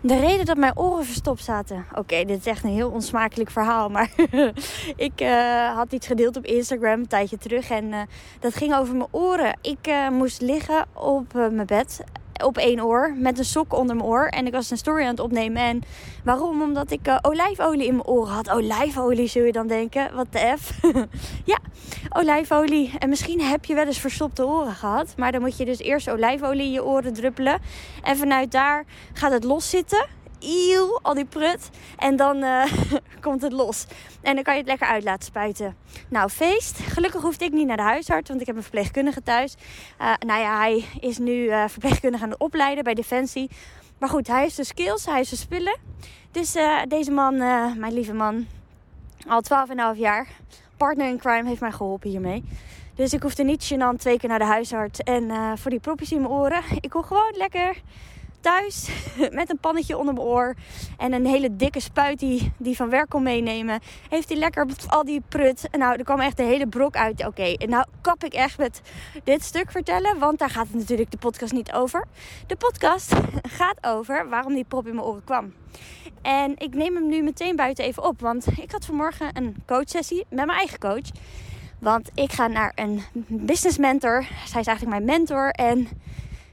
De reden dat mijn oren verstopt zaten. Oké, dit is echt een heel onsmakelijk verhaal. Maar ik uh, had iets gedeeld op Instagram een tijdje terug. En uh, dat ging over mijn oren. Ik uh, moest liggen op mijn bed op één oor met een sok onder mijn oor. En ik was een story aan het opnemen. En waarom? Omdat ik uh, olijfolie in mijn oren had. Olijfolie zul je dan denken. Wat de F. ja, olijfolie. En misschien heb je wel eens verstopte oren gehad. Maar dan moet je dus eerst olijfolie in je oren druppelen. En vanuit daar gaat het loszitten eeuw, al die prut. En dan uh, komt het los. En dan kan je het lekker uit laten spuiten. Nou, feest. Gelukkig hoefde ik niet naar de huisarts, want ik heb een verpleegkundige thuis. Uh, nou ja, hij is nu uh, verpleegkundige aan het opleiden bij Defensie. Maar goed, hij heeft de skills, hij heeft de spullen. Dus deze man, mijn lieve man, al 12,5 jaar, partner in crime, heeft mij geholpen hiermee. Dus ik hoefde niet gênant twee keer naar de huisarts. En voor die propjes in mijn oren. Ik kon gewoon lekker thuis met een pannetje onder mijn oor en een hele dikke spuit die, die van werk kon meenemen. Heeft hij lekker al die prut. Nou, er kwam echt de hele brok uit. Oké, okay, nou kap ik echt met dit stuk vertellen, want daar gaat het natuurlijk de podcast niet over. De podcast gaat over waarom die prop in mijn oren kwam. En ik neem hem nu meteen buiten even op, want ik had vanmorgen een coachsessie met mijn eigen coach. Want ik ga naar een business mentor. Zij is eigenlijk mijn mentor en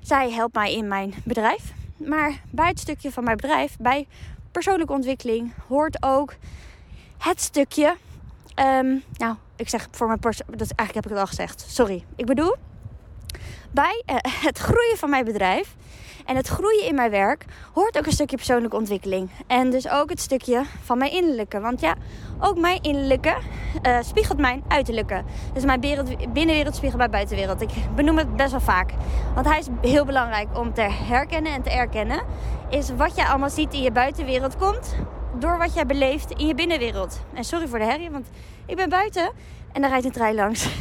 zij helpt mij in mijn bedrijf. Maar bij het stukje van mijn bedrijf, bij persoonlijke ontwikkeling, hoort ook het stukje. Um, nou, ik zeg voor mijn persoon. Dat eigenlijk heb ik het al gezegd. Sorry. Ik bedoel, bij uh, het groeien van mijn bedrijf en het groeien in mijn werk hoort ook een stukje persoonlijke ontwikkeling. En dus ook het stukje van mijn innerlijke. Want ja, ook mijn innerlijke uh, spiegelt mijn uiterlijke. Dus mijn binnenwereld spiegelt mijn buitenwereld. Ik benoem het best wel vaak. Want hij is heel belangrijk om te herkennen en te erkennen. Is wat je allemaal ziet in je buitenwereld komt door wat jij beleeft in je binnenwereld. En sorry voor de herrie, want ik ben buiten en daar rijdt een trein langs.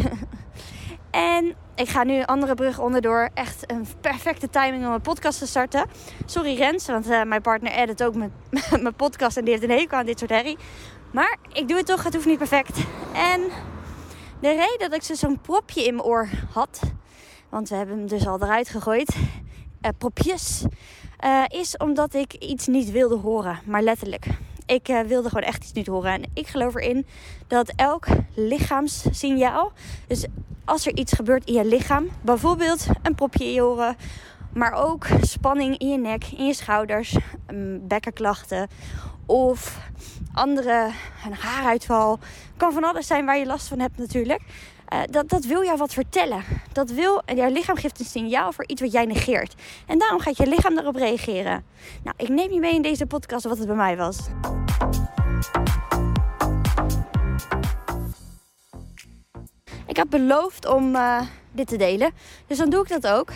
En ik ga nu een andere brug onderdoor. Echt een perfecte timing om een podcast te starten. Sorry Rens, want uh, mijn partner edit ook mijn, mijn podcast en die heeft een hekel aan dit soort herrie. Maar ik doe het toch, het hoeft niet perfect. En de reden dat ik zo'n propje in mijn oor had, want we hebben hem dus al eruit gegooid, uh, propjes, uh, is omdat ik iets niet wilde horen, maar letterlijk. Ik uh, wilde gewoon echt iets niet horen. En ik geloof erin dat elk lichaamssignaal, dus als er iets gebeurt in je lichaam, bijvoorbeeld een propje in je oren, maar ook spanning in je nek, in je schouders, bekkenklachten of andere, een haaruitval, kan van alles zijn waar je last van hebt natuurlijk. Uh, dat, dat wil jou wat vertellen. Dat wil, jouw lichaam geeft een signaal voor iets wat jij negeert. En daarom gaat je lichaam daarop reageren. Nou, ik neem je mee in deze podcast wat het bij mij was. Ik heb beloofd om uh, dit te delen. Dus dan doe ik dat ook.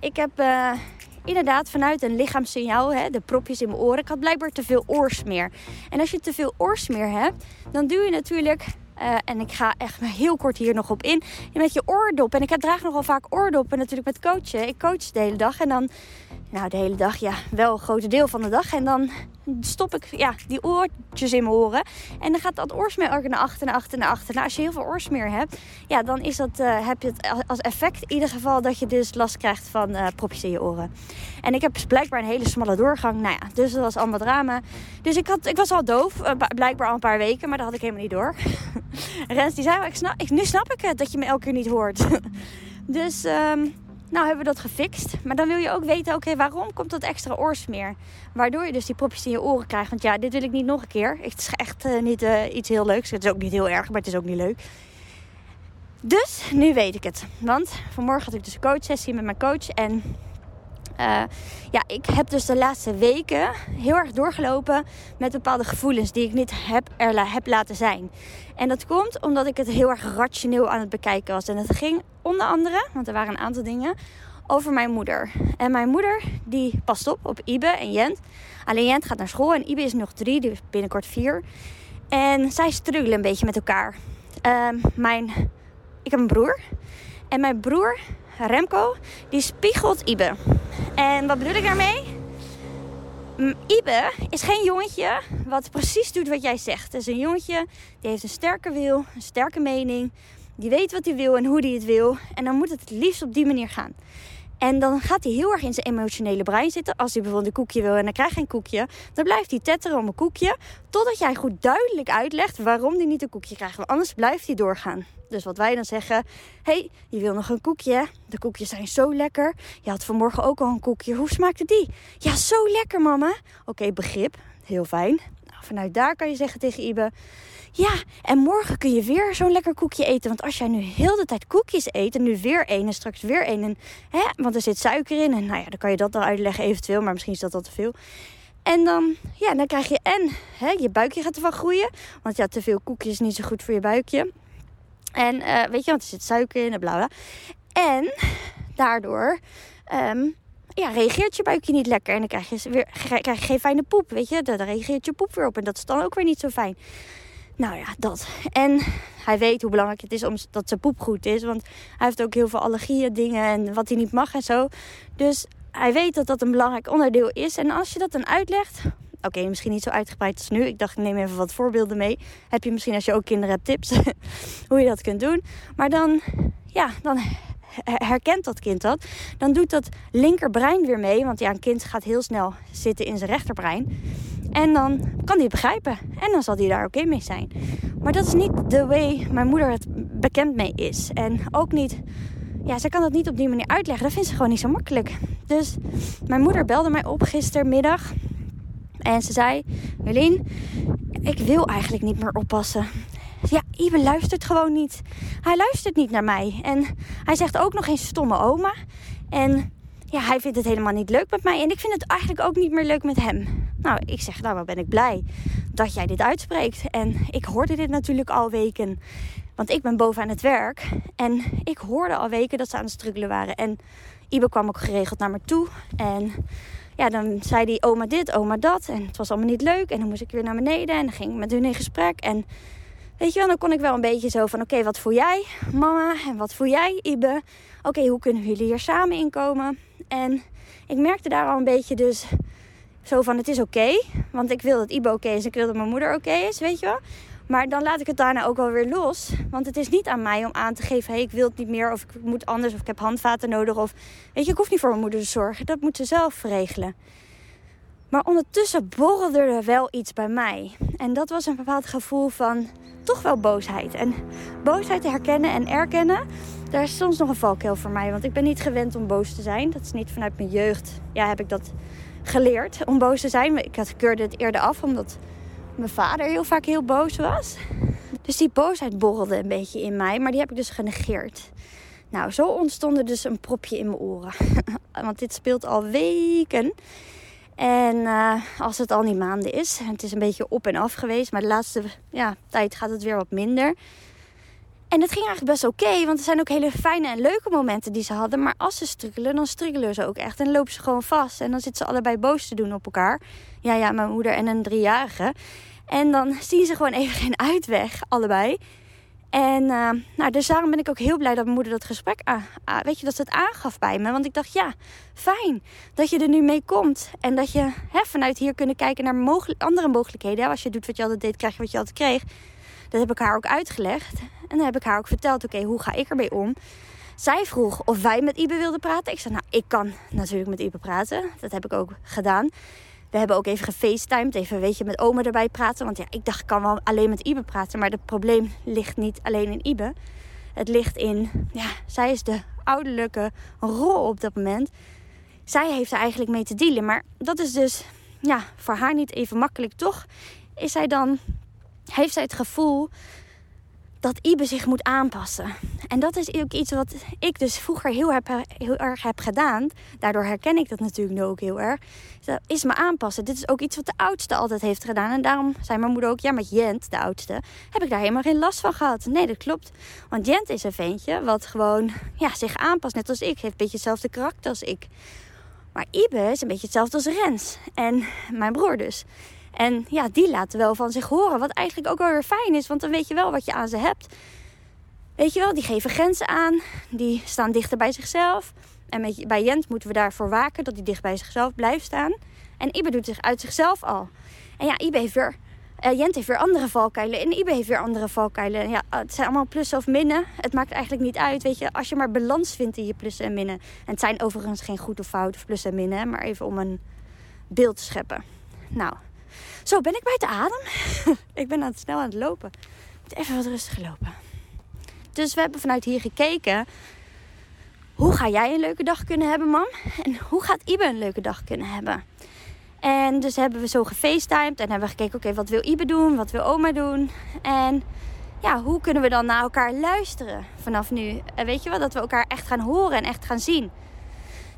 Ik heb uh, inderdaad vanuit een lichaamssignaal, hè, de propjes in mijn oren. Ik had blijkbaar te veel oorsmeer. En als je te veel oorsmeer hebt, dan doe je natuurlijk uh, en ik ga echt heel kort hier nog op in. Met je oordop. En ik draag nogal vaak oordoppen natuurlijk met coachen. Ik coach de hele dag. En dan nou, de hele dag, ja, wel een groot deel van de dag. En dan stop ik ja, die oortjes in mijn oren. En dan gaat dat oorsmeer ook naar achter, naar achter, naar achter. Nou, als je heel veel oorsmeer hebt, ja, dan is dat, uh, heb je het als effect in ieder geval dat je dus last krijgt van uh, propjes in je oren. En ik heb dus blijkbaar een hele smalle doorgang. Nou ja, dus dat was allemaal drama. Dus ik, had, ik was al doof, uh, blijkbaar al een paar weken, maar dat had ik helemaal niet door. Rens die zei, ik snap, ik, nu snap ik het dat je me elke keer niet hoort. dus... Um, nou hebben we dat gefixt. Maar dan wil je ook weten, oké, waarom komt dat extra oorsmeer? Waardoor je dus die propjes in je oren krijgt. Want ja, dit wil ik niet nog een keer. Het is echt uh, niet uh, iets heel leuks. Het is ook niet heel erg, maar het is ook niet leuk. Dus nu weet ik het. Want vanmorgen had ik dus een coachsessie met mijn coach. En uh, ja, ik heb dus de laatste weken heel erg doorgelopen met bepaalde gevoelens die ik niet heb, er heb laten zijn. En dat komt omdat ik het heel erg rationeel aan het bekijken was. En het ging onder andere, want er waren een aantal dingen, over mijn moeder. En mijn moeder, die past op op Ibe en Jent. Alleen Jent gaat naar school en Ibe is nog drie, die is binnenkort vier. En zij struggelen een beetje met elkaar. Uh, mijn, ik heb een broer. En mijn broer, Remco, die spiegelt Ibe. En wat bedoel ik daarmee? Ibe is geen jongetje wat precies doet wat jij zegt. Het is een jongetje die heeft een sterke wil, een sterke mening. Die weet wat hij wil en hoe hij het wil. En dan moet het het liefst op die manier gaan. En dan gaat hij heel erg in zijn emotionele brein zitten. Als hij bijvoorbeeld een koekje wil en dan krijgt hij een koekje. Dan blijft hij tetteren om een koekje. Totdat jij goed duidelijk uitlegt waarom hij niet een koekje krijgt. Want anders blijft hij doorgaan. Dus wat wij dan zeggen. hey, je wil nog een koekje. De koekjes zijn zo lekker. Je had vanmorgen ook al een koekje. Hoe smaakte die? Ja, zo lekker mama. Oké, begrip. Heel fijn. Nou, vanuit daar kan je zeggen tegen Ibe. Ja, en morgen kun je weer zo'n lekker koekje eten. Want als jij nu heel de tijd koekjes eet en nu weer één en straks weer één. En, hè, want er zit suiker in. En nou ja, dan kan je dat dan uitleggen eventueel. Maar misschien is dat al te veel. En dan, ja, dan krijg je en hè, je buikje gaat ervan groeien. Want ja, te veel koekjes is niet zo goed voor je buikje. En uh, weet je, want er zit suiker in en bla. En daardoor um, ja, reageert je buikje niet lekker. En dan krijg je, weer, krijg je geen fijne poep, weet je. Dan reageert je poep weer op. En dat is dan ook weer niet zo fijn. Nou ja, dat. En hij weet hoe belangrijk het is om, dat zijn poep goed is. Want hij heeft ook heel veel allergieën, dingen en wat hij niet mag en zo. Dus hij weet dat dat een belangrijk onderdeel is. En als je dat dan uitlegt. Oké, misschien niet zo uitgebreid als nu. Ik dacht, ik neem even wat voorbeelden mee. Heb je misschien als je ook kinderen hebt tips hoe je dat kunt doen. Maar dan, ja, dan herkent dat kind dat. Dan doet dat linkerbrein weer mee. Want ja, een kind gaat heel snel zitten in zijn rechterbrein. En dan kan hij het begrijpen. En dan zal hij daar oké mee zijn. Maar dat is niet de way mijn moeder het bekend mee is. En ook niet. Ja, ze kan dat niet op die manier uitleggen. Dat vindt ze gewoon niet zo makkelijk. Dus mijn moeder belde mij op gistermiddag. En ze zei: Jolien, ik wil eigenlijk niet meer oppassen. Ja, Ibe luistert gewoon niet. Hij luistert niet naar mij. En hij zegt ook nog eens stomme oma. En ja, hij vindt het helemaal niet leuk met mij. En ik vind het eigenlijk ook niet meer leuk met hem. Nou, ik zeg, nou, wat ben ik blij dat jij dit uitspreekt. En ik hoorde dit natuurlijk al weken. Want ik ben boven aan het werk. En ik hoorde al weken dat ze aan het struggelen waren. En Ibe kwam ook geregeld naar me toe. En ja, dan zei die oma dit, oma dat. En het was allemaal niet leuk. En dan moest ik weer naar beneden. En dan ging ik met hun in gesprek. En weet je wel, dan kon ik wel een beetje zo van... Oké, wat voel jij, mama? En wat voel jij, Ibe? Oké, hoe kunnen jullie hier samen inkomen? En ik merkte daar al een beetje dus zo van het is oké. want ik wil dat Ibo oké is. Ik wil dat mijn moeder oké is, weet je wel. Maar dan laat ik het daarna ook wel weer los. Want het is niet aan mij om aan te geven: hey, ik wil het niet meer. Of ik moet anders. Of ik heb handvaten nodig. Of weet je, ik hoef niet voor mijn moeder te zorgen. Dat moet ze zelf regelen. Maar ondertussen borrelde er wel iets bij mij. En dat was een bepaald gevoel van toch wel boosheid. En boosheid te herkennen en erkennen, daar is soms nog een valkuil voor mij. Want ik ben niet gewend om boos te zijn. Dat is niet vanuit mijn jeugd. Ja, heb ik dat geleerd om boos te zijn. Ik had keurde het eerder af omdat mijn vader heel vaak heel boos was. Dus die boosheid borrelde een beetje in mij, maar die heb ik dus genegeerd. Nou, zo ontstond er dus een propje in mijn oren. Want dit speelt al weken. En uh, als het al niet maanden is, het is een beetje op en af geweest, maar de laatste ja, tijd gaat het weer wat minder. En het ging eigenlijk best oké, want er zijn ook hele fijne en leuke momenten die ze hadden. Maar als ze struggelen, dan struggelen ze ook echt. En lopen ze gewoon vast. En dan zitten ze allebei boos te doen op elkaar. Ja, ja, mijn moeder en een driejarige. En dan zien ze gewoon even geen uitweg, allebei. En uh, nou, dus daarom ben ik ook heel blij dat mijn moeder dat gesprek, weet je, dat ze het aangaf bij me. Want ik dacht, ja, fijn dat je er nu mee komt. En dat je hè, vanuit hier kunnen kijken naar andere mogelijkheden. Als je doet wat je altijd deed, krijg je wat je altijd kreeg. Dat heb ik haar ook uitgelegd. En dan heb ik haar ook verteld, oké, hoe ga ik ermee om? Zij vroeg of wij met Ibe wilden praten. Ik zei, nou, ik kan natuurlijk met Ibe praten. Dat heb ik ook gedaan. We hebben ook even gefacetimed, even weet je, met oma erbij praten. Want ja, ik dacht, ik kan wel alleen met Ibe praten. Maar het probleem ligt niet alleen in Ibe. Het ligt in, ja, zij is de ouderlijke rol op dat moment. Zij heeft er eigenlijk mee te dealen. Maar dat is dus, ja, voor haar niet even makkelijk. Toch is zij dan, heeft zij het gevoel dat Ibe zich moet aanpassen. En dat is ook iets wat ik dus vroeger heel, heb, heel erg heb gedaan. Daardoor herken ik dat natuurlijk nu ook heel erg. Dat is me aanpassen. Dit is ook iets wat de oudste altijd heeft gedaan. En daarom zei mijn moeder ook, ja, met Jent, de oudste, heb ik daar helemaal geen last van gehad. Nee, dat klopt. Want Jent is een ventje wat gewoon ja, zich aanpast, net als ik. Heeft een beetje hetzelfde karakter als ik. Maar Ibe is een beetje hetzelfde als Rens. En mijn broer dus. En ja, die laten wel van zich horen. Wat eigenlijk ook wel weer fijn is, want dan weet je wel wat je aan ze hebt. Weet je wel, die geven grenzen aan. Die staan dichter bij zichzelf. En met, bij Jent moeten we daarvoor waken dat hij dicht bij zichzelf blijft staan. En Ibe doet zich uit zichzelf al. En ja, Ibe heeft weer Uh, Jent heeft weer andere valkuilen en Ibe heeft weer andere valkuilen. Ja, het zijn allemaal plussen of minnen. Het maakt eigenlijk niet uit, weet je. Als je maar balans vindt in je plussen en minnen. En het zijn overigens geen goed of fout of plussen en minnen. Maar even om een beeld te scheppen. Nou, zo ben ik buiten adem. ik ben aan het snel aan het lopen. Ik moet even wat rustiger lopen. Dus we hebben vanuit hier gekeken. Hoe ga jij een leuke dag kunnen hebben, mam? En hoe gaat Ibe een leuke dag kunnen hebben? En dus hebben we zo gefacetimed en hebben we gekeken, oké, wat wil Ibe doen? Wat wil oma doen? En ja, hoe kunnen we dan naar elkaar luisteren vanaf nu? En weet je wel, dat we elkaar echt gaan horen en echt gaan zien.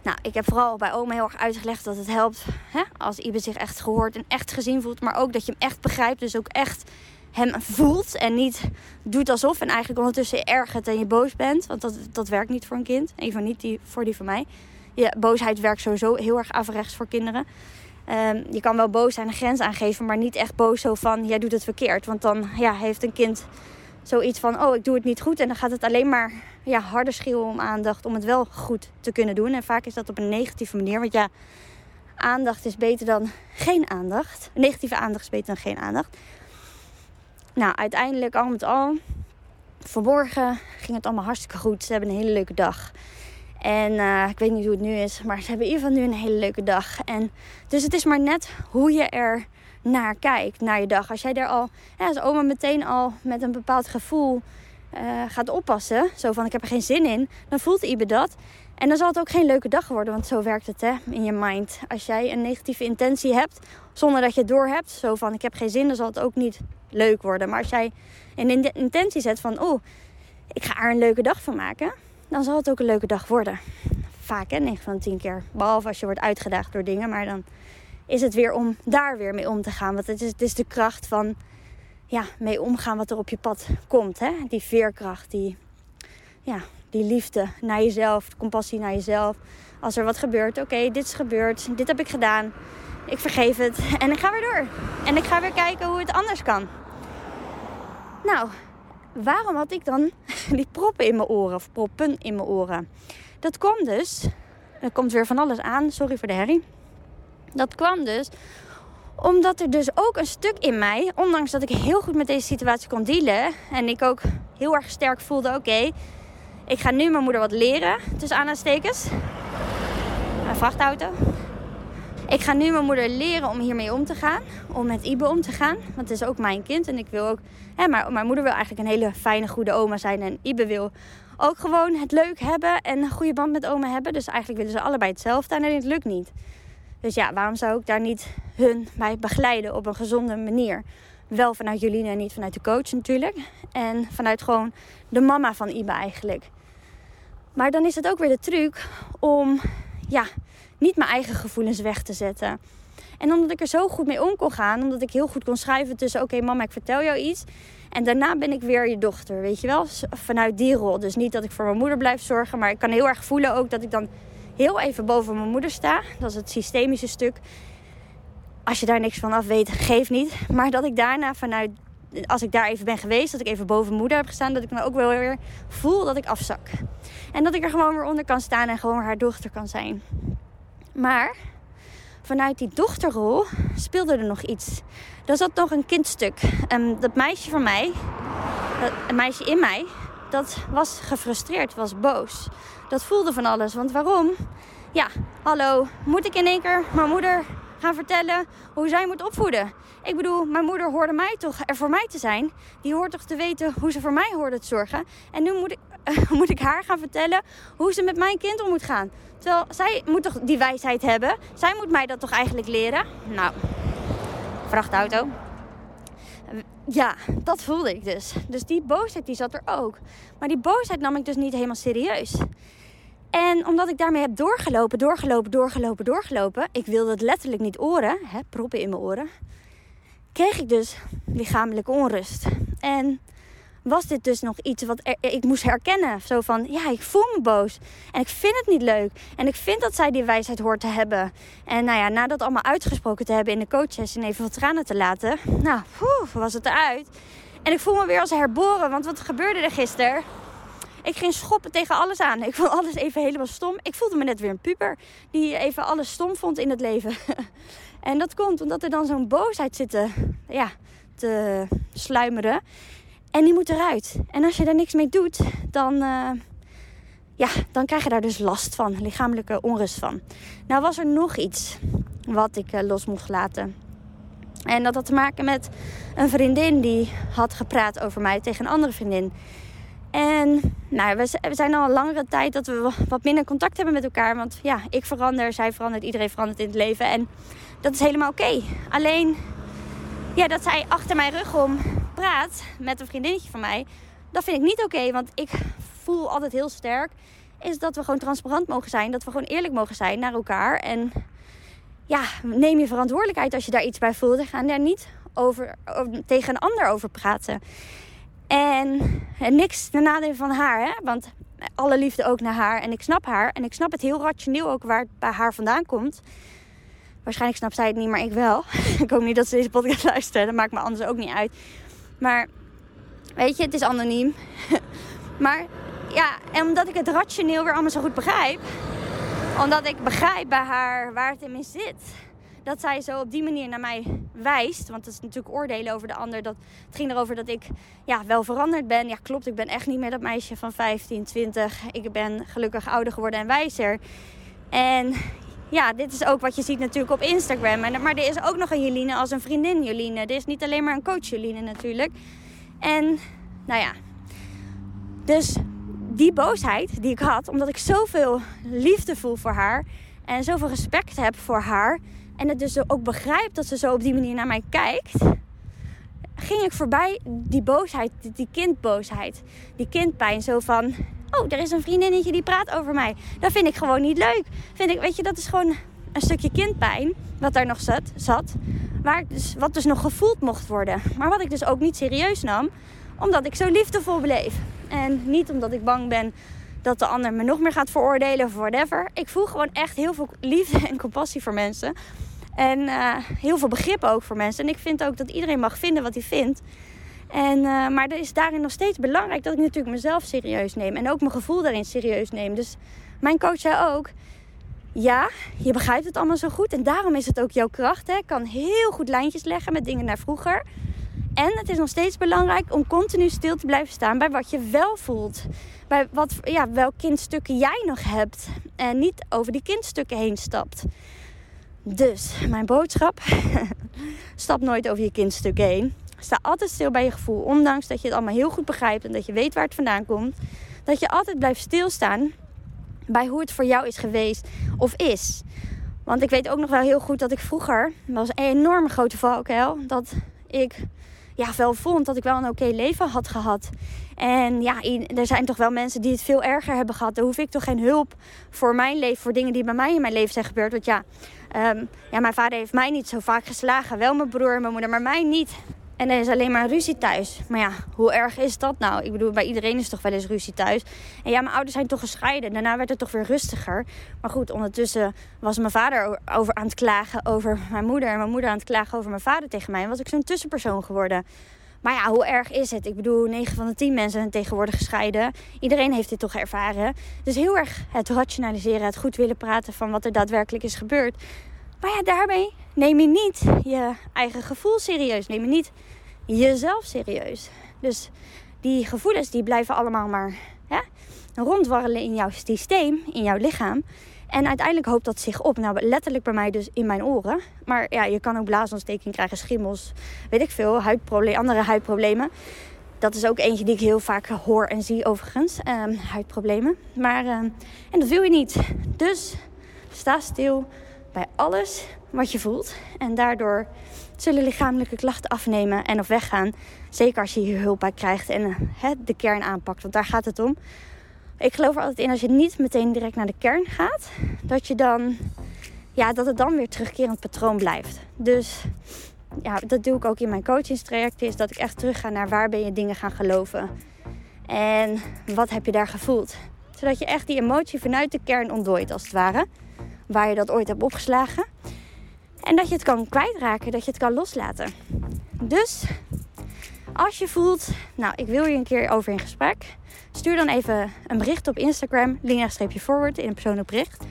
Nou, ik heb vooral bij oma heel erg uitgelegd dat het helpt hè, als Ibe zich echt gehoord en echt gezien voelt. Maar ook dat je hem echt begrijpt, dus ook echt hem voelt en niet doet alsof en eigenlijk ondertussen ergert en je boos bent. Want dat, dat werkt niet voor een kind. Even niet die, voor die van mij. Ja, boosheid werkt sowieso heel erg averechts voor kinderen. Um, je kan wel boos zijn, een grens aangeven, maar niet echt boos zo van jij doet het verkeerd. Want dan ja, heeft een kind zoiets van oh ik doe het niet goed. En dan gaat het alleen maar ja, harder schreeuwen om aandacht om het wel goed te kunnen doen. En vaak is dat op een negatieve manier. Want ja, aandacht is beter dan geen aandacht. Negatieve aandacht is beter dan geen aandacht. Nou, uiteindelijk al met al. Vanmorgen ging het allemaal hartstikke goed. Ze hebben een hele leuke dag. En uh, ik weet niet hoe het nu is, maar ze hebben in ieder geval nu een hele leuke dag. En dus het is maar net hoe je er naar kijkt, naar je dag. Als jij daar al, ja, als oma meteen al met een bepaald gevoel uh, gaat oppassen, zo van ik heb er geen zin in, dan voelt Ibe dat. En dan zal het ook geen leuke dag worden, want zo werkt het hè, in je mind. Als jij een negatieve intentie hebt, zonder dat je het door hebt, zo van ik heb geen zin, dan zal het ook niet leuk worden. Maar als jij een intentie zet van oh, ik ga er een leuke dag van maken, dan zal het ook een leuke dag worden. Vaak hè, 9 van de 10 keer. Behalve als je wordt uitgedaagd door dingen, maar dan is het weer om daar weer mee om te gaan. Want het is, het is de kracht van ja, mee omgaan wat er op je pad komt. Hè? Die veerkracht, die, ja, die liefde naar jezelf, compassie naar jezelf. Als er wat gebeurt, oké, dit is gebeurd, dit heb ik gedaan. Ik vergeef het en ik ga weer door. En ik ga weer kijken hoe het anders kan. Nou, waarom had ik dan die proppen in mijn oren of proppen in mijn oren? Dat kwam dus, er komt weer van alles aan, sorry voor de herrie. Dat kwam dus omdat er dus ook een stuk in mij, ondanks dat ik heel goed met deze situatie kon dealen en ik ook heel erg sterk voelde: oké, ik ga nu mijn moeder wat leren, tussen aanhalingstekens. Een vrachtauto. Ik ga nu mijn moeder leren om hiermee om te gaan. Om met Ibe om te gaan. Want het is ook mijn kind. En ik wil ook. Hè, maar mijn moeder wil eigenlijk een hele fijne, goede oma zijn. En Ibe wil ook gewoon het leuk hebben. En een goede band met oma hebben. Dus eigenlijk willen ze allebei hetzelfde. En het lukt niet. Dus ja, waarom zou ik daar niet hun bij begeleiden op een gezonde manier? Wel vanuit Jullie en niet vanuit de coach natuurlijk. En vanuit gewoon de mama van Ibe eigenlijk. Maar dan is het ook weer de truc om ja, niet mijn eigen gevoelens weg te zetten. En omdat ik er zo goed mee om kon gaan, omdat ik heel goed kon schrijven tussen: oké, mama, ik vertel jou iets. En daarna ben ik weer je dochter, weet je wel? Vanuit die rol. Dus niet dat ik voor mijn moeder blijf zorgen, maar ik kan heel erg voelen ook dat ik dan heel even boven mijn moeder sta. Dat is het systemische stuk. Als je daar niks van af weet, geef niet. Maar dat ik daarna vanuit, als ik daar even ben geweest, dat ik even boven mijn moeder heb gestaan, dat ik dan ook wel weer voel dat ik afzak. En dat ik er gewoon weer onder kan staan en gewoon haar dochter kan zijn. Maar vanuit die dochterrol speelde er nog iets. Er zat nog een kindstuk. Um, dat meisje van mij, dat, een meisje in mij, dat was gefrustreerd, was boos. Dat voelde van alles. Want waarom? Ja, hallo, moet ik in één keer mijn moeder gaan vertellen hoe zij moet opvoeden? Ik bedoel, mijn moeder hoorde mij toch er voor mij te zijn. Die hoort toch te weten hoe ze voor mij hoorde te zorgen. En nu moet ik, moet ik haar gaan vertellen hoe ze met mijn kind om moet gaan. Terwijl zij moet toch die wijsheid hebben. Zij moet mij dat toch eigenlijk leren. Nou, vrachtauto. Ja, dat voelde ik dus. Dus die boosheid die zat er ook. Maar die boosheid nam ik dus niet helemaal serieus. En omdat ik daarmee heb doorgelopen, doorgelopen, doorgelopen, doorgelopen. Ik wilde het letterlijk niet oren, hè, proppen in mijn oren. Kreeg ik dus lichamelijke onrust. En was dit dus nog iets wat ik moest herkennen. Zo van, ja, ik voel me boos. En ik vind het niet leuk. En ik vind dat zij die wijsheid hoort te hebben. En nou ja, na dat allemaal uitgesproken te hebben in de coaches en even wat tranen te laten. Nou, was het eruit. En ik voel me weer als herboren. Want wat gebeurde er gisteren? Ik ging schoppen tegen alles aan. Ik vond alles even helemaal stom. Ik voelde me net weer een puber die even alles stom vond in het leven. en dat komt omdat er dan zo'n boosheid zit te, ja, te sluimeren. En die moet eruit. En als je daar niks mee doet, dan, uh, ja, dan krijg je daar dus last van. Lichamelijke onrust van. Nou was er nog iets wat ik uh, los mocht laten. En dat had te maken met een vriendin die had gepraat over mij tegen een andere vriendin. En nou, we, zijn al een langere tijd dat we wat minder contact hebben met elkaar. Want ja, ik verander, zij verandert, iedereen verandert in het leven. En dat is helemaal oké. Alleen, ja, dat zij achter mijn rug om praat met een vriendinnetje van mij. Dat vind ik niet oké, want ik voel altijd heel sterk. Is dat we gewoon transparant mogen zijn. Dat we gewoon eerlijk mogen zijn naar elkaar. En ja, neem je verantwoordelijkheid als je daar iets bij voelt. En ga daar niet over, tegen een ander over praten. En, en niks ten nadele van haar, hè? want alle liefde ook naar haar. En ik snap haar. En ik snap het heel rationeel ook waar het bij haar vandaan komt. Waarschijnlijk snapt zij het niet, maar ik wel. ik hoop niet dat ze deze podcast luistert. Dat maakt me anders ook niet uit. Maar weet je, het is anoniem. maar ja, en omdat ik het rationeel weer allemaal zo goed begrijp. Omdat ik begrijp bij haar waar het in zit dat zij zo op die manier naar mij wijst. Want het is natuurlijk oordelen over de ander. Dat, het ging erover dat ik ja, wel veranderd ben. Ja, klopt, ik ben echt niet meer dat meisje van 15, 20. Ik ben gelukkig ouder geworden en wijzer. En ja, dit is ook wat je ziet natuurlijk op Instagram. Maar er is ook nog een Jeline als een vriendin Jeline. Er is niet alleen maar een coach Jeline natuurlijk. En nou ja, dus die boosheid die ik had, omdat ik zoveel liefde voel voor haar en zoveel respect heb voor haar, en het dus ook begrijpt dat ze zo op die manier naar mij kijkt, ging ik voorbij die boosheid, die kindboosheid, die kindpijn. Zo van, oh, er is een vriendinnetje die praat over mij. Dat vind ik gewoon niet leuk. Vind ik, weet je, dat is gewoon een stukje kindpijn wat daar nog zat, zat dus, wat dus nog gevoeld mocht worden. Maar wat ik dus ook niet serieus nam, omdat ik zo liefdevol bleef. En niet omdat ik bang ben dat de ander me nog meer gaat veroordelen of whatever. Ik voel gewoon echt heel veel liefde en compassie voor mensen. En uh, heel veel begrip ook voor mensen. En ik vind ook dat iedereen mag vinden wat hij vindt. En, uh, maar er is daarin nog steeds belangrijk dat ik natuurlijk mezelf serieus neem. En ook mijn gevoel daarin serieus neem. Dus mijn coach zei ook... Ja, je begrijpt het allemaal zo goed. En daarom is het ook jouw kracht. Hè? Kan heel goed lijntjes leggen met dingen naar vroeger. En het is nog steeds belangrijk om continu stil te blijven staan bij wat je wel voelt. Bij wat, ja, welk kindstukken jij nog hebt. En niet over die kindstukken heen stapt. Dus mijn boodschap: stap nooit over je kindstuk heen. Sta altijd stil bij je gevoel, ondanks dat je het allemaal heel goed begrijpt en dat je weet waar het vandaan komt. Dat je altijd blijft stilstaan bij hoe het voor jou is geweest of is. Want ik weet ook nog wel heel goed dat ik vroeger, dat was een enorme grote valkuil, dat ik ja, wel vond dat ik wel een oké leven had gehad. En ja, er zijn toch wel mensen die het veel erger hebben gehad. Dan hoef ik toch geen hulp voor mijn leven, voor dingen die bij mij in mijn leven zijn gebeurd. Want ja, um, ja mijn vader heeft mij niet zo vaak geslagen. Wel mijn broer en mijn moeder, maar mij niet. En er is alleen maar ruzie thuis. Maar ja, hoe erg is dat nou? Ik bedoel, bij iedereen is toch wel eens ruzie thuis. En ja, mijn ouders zijn toch gescheiden. Daarna werd het toch weer rustiger. Maar goed, ondertussen was mijn vader over aan het klagen over mijn moeder. En mijn moeder aan het klagen over mijn vader tegen mij. En was ik zo'n tussenpersoon geworden. Maar ja, hoe erg is het? Ik bedoel, 9 van de 10 mensen zijn tegenwoordig gescheiden. Iedereen heeft dit toch ervaren. Dus heel erg het rationaliseren, het goed willen praten van wat er daadwerkelijk is gebeurd. Maar ja, daarmee neem je niet je eigen gevoel serieus. Neem je niet jezelf serieus. Dus die gevoelens die blijven allemaal maar hè, rondwarrelen in jouw systeem, in jouw lichaam. En uiteindelijk hoopt dat zich op. Nou, letterlijk bij mij dus in mijn oren. Maar ja, je kan ook blaasontsteking krijgen, schimmels, weet ik veel, huidproblemen, andere huidproblemen. Dat is ook eentje die ik heel vaak hoor en zie overigens. Um, huidproblemen. Maar, um, en dat wil je niet. Dus sta stil bij alles wat je voelt. En daardoor zullen lichamelijke klachten afnemen en of weggaan. Zeker als je hier hulp bij krijgt en de kern aanpakt. Want daar gaat het om. Ik geloof er altijd in als je niet meteen direct naar de kern gaat, dat je dan, ja, dat het dan weer terugkerend patroon blijft. Dus ja, dat doe ik ook in mijn coachingstraject, is dat ik echt terug ga naar waar ben je dingen gaan geloven. En wat heb je daar gevoeld? Zodat je echt die emotie vanuit de kern ontdooit, als het ware. Waar je dat ooit hebt opgeslagen. En dat je het kan kwijtraken, dat je het kan loslaten. Dus als je voelt, nou, ik wil je een keer over in gesprek. Stuur dan even een bericht op Instagram, linea-forward in een persoonlijk bericht.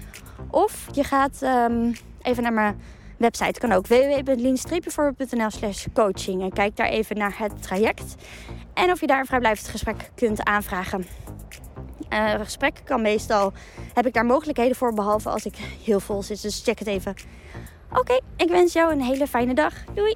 Of je gaat um, even naar mijn website kan ook www.lean-forward.nl slash coaching. En kijk daar even naar het traject. En of je daar een vrijblijvend gesprek kunt aanvragen. Uh, gesprek kan meestal, heb ik daar mogelijkheden voor, behalve als ik heel vol zit. Dus check het even. Oké, ik wens jou een hele fijne dag. Doei!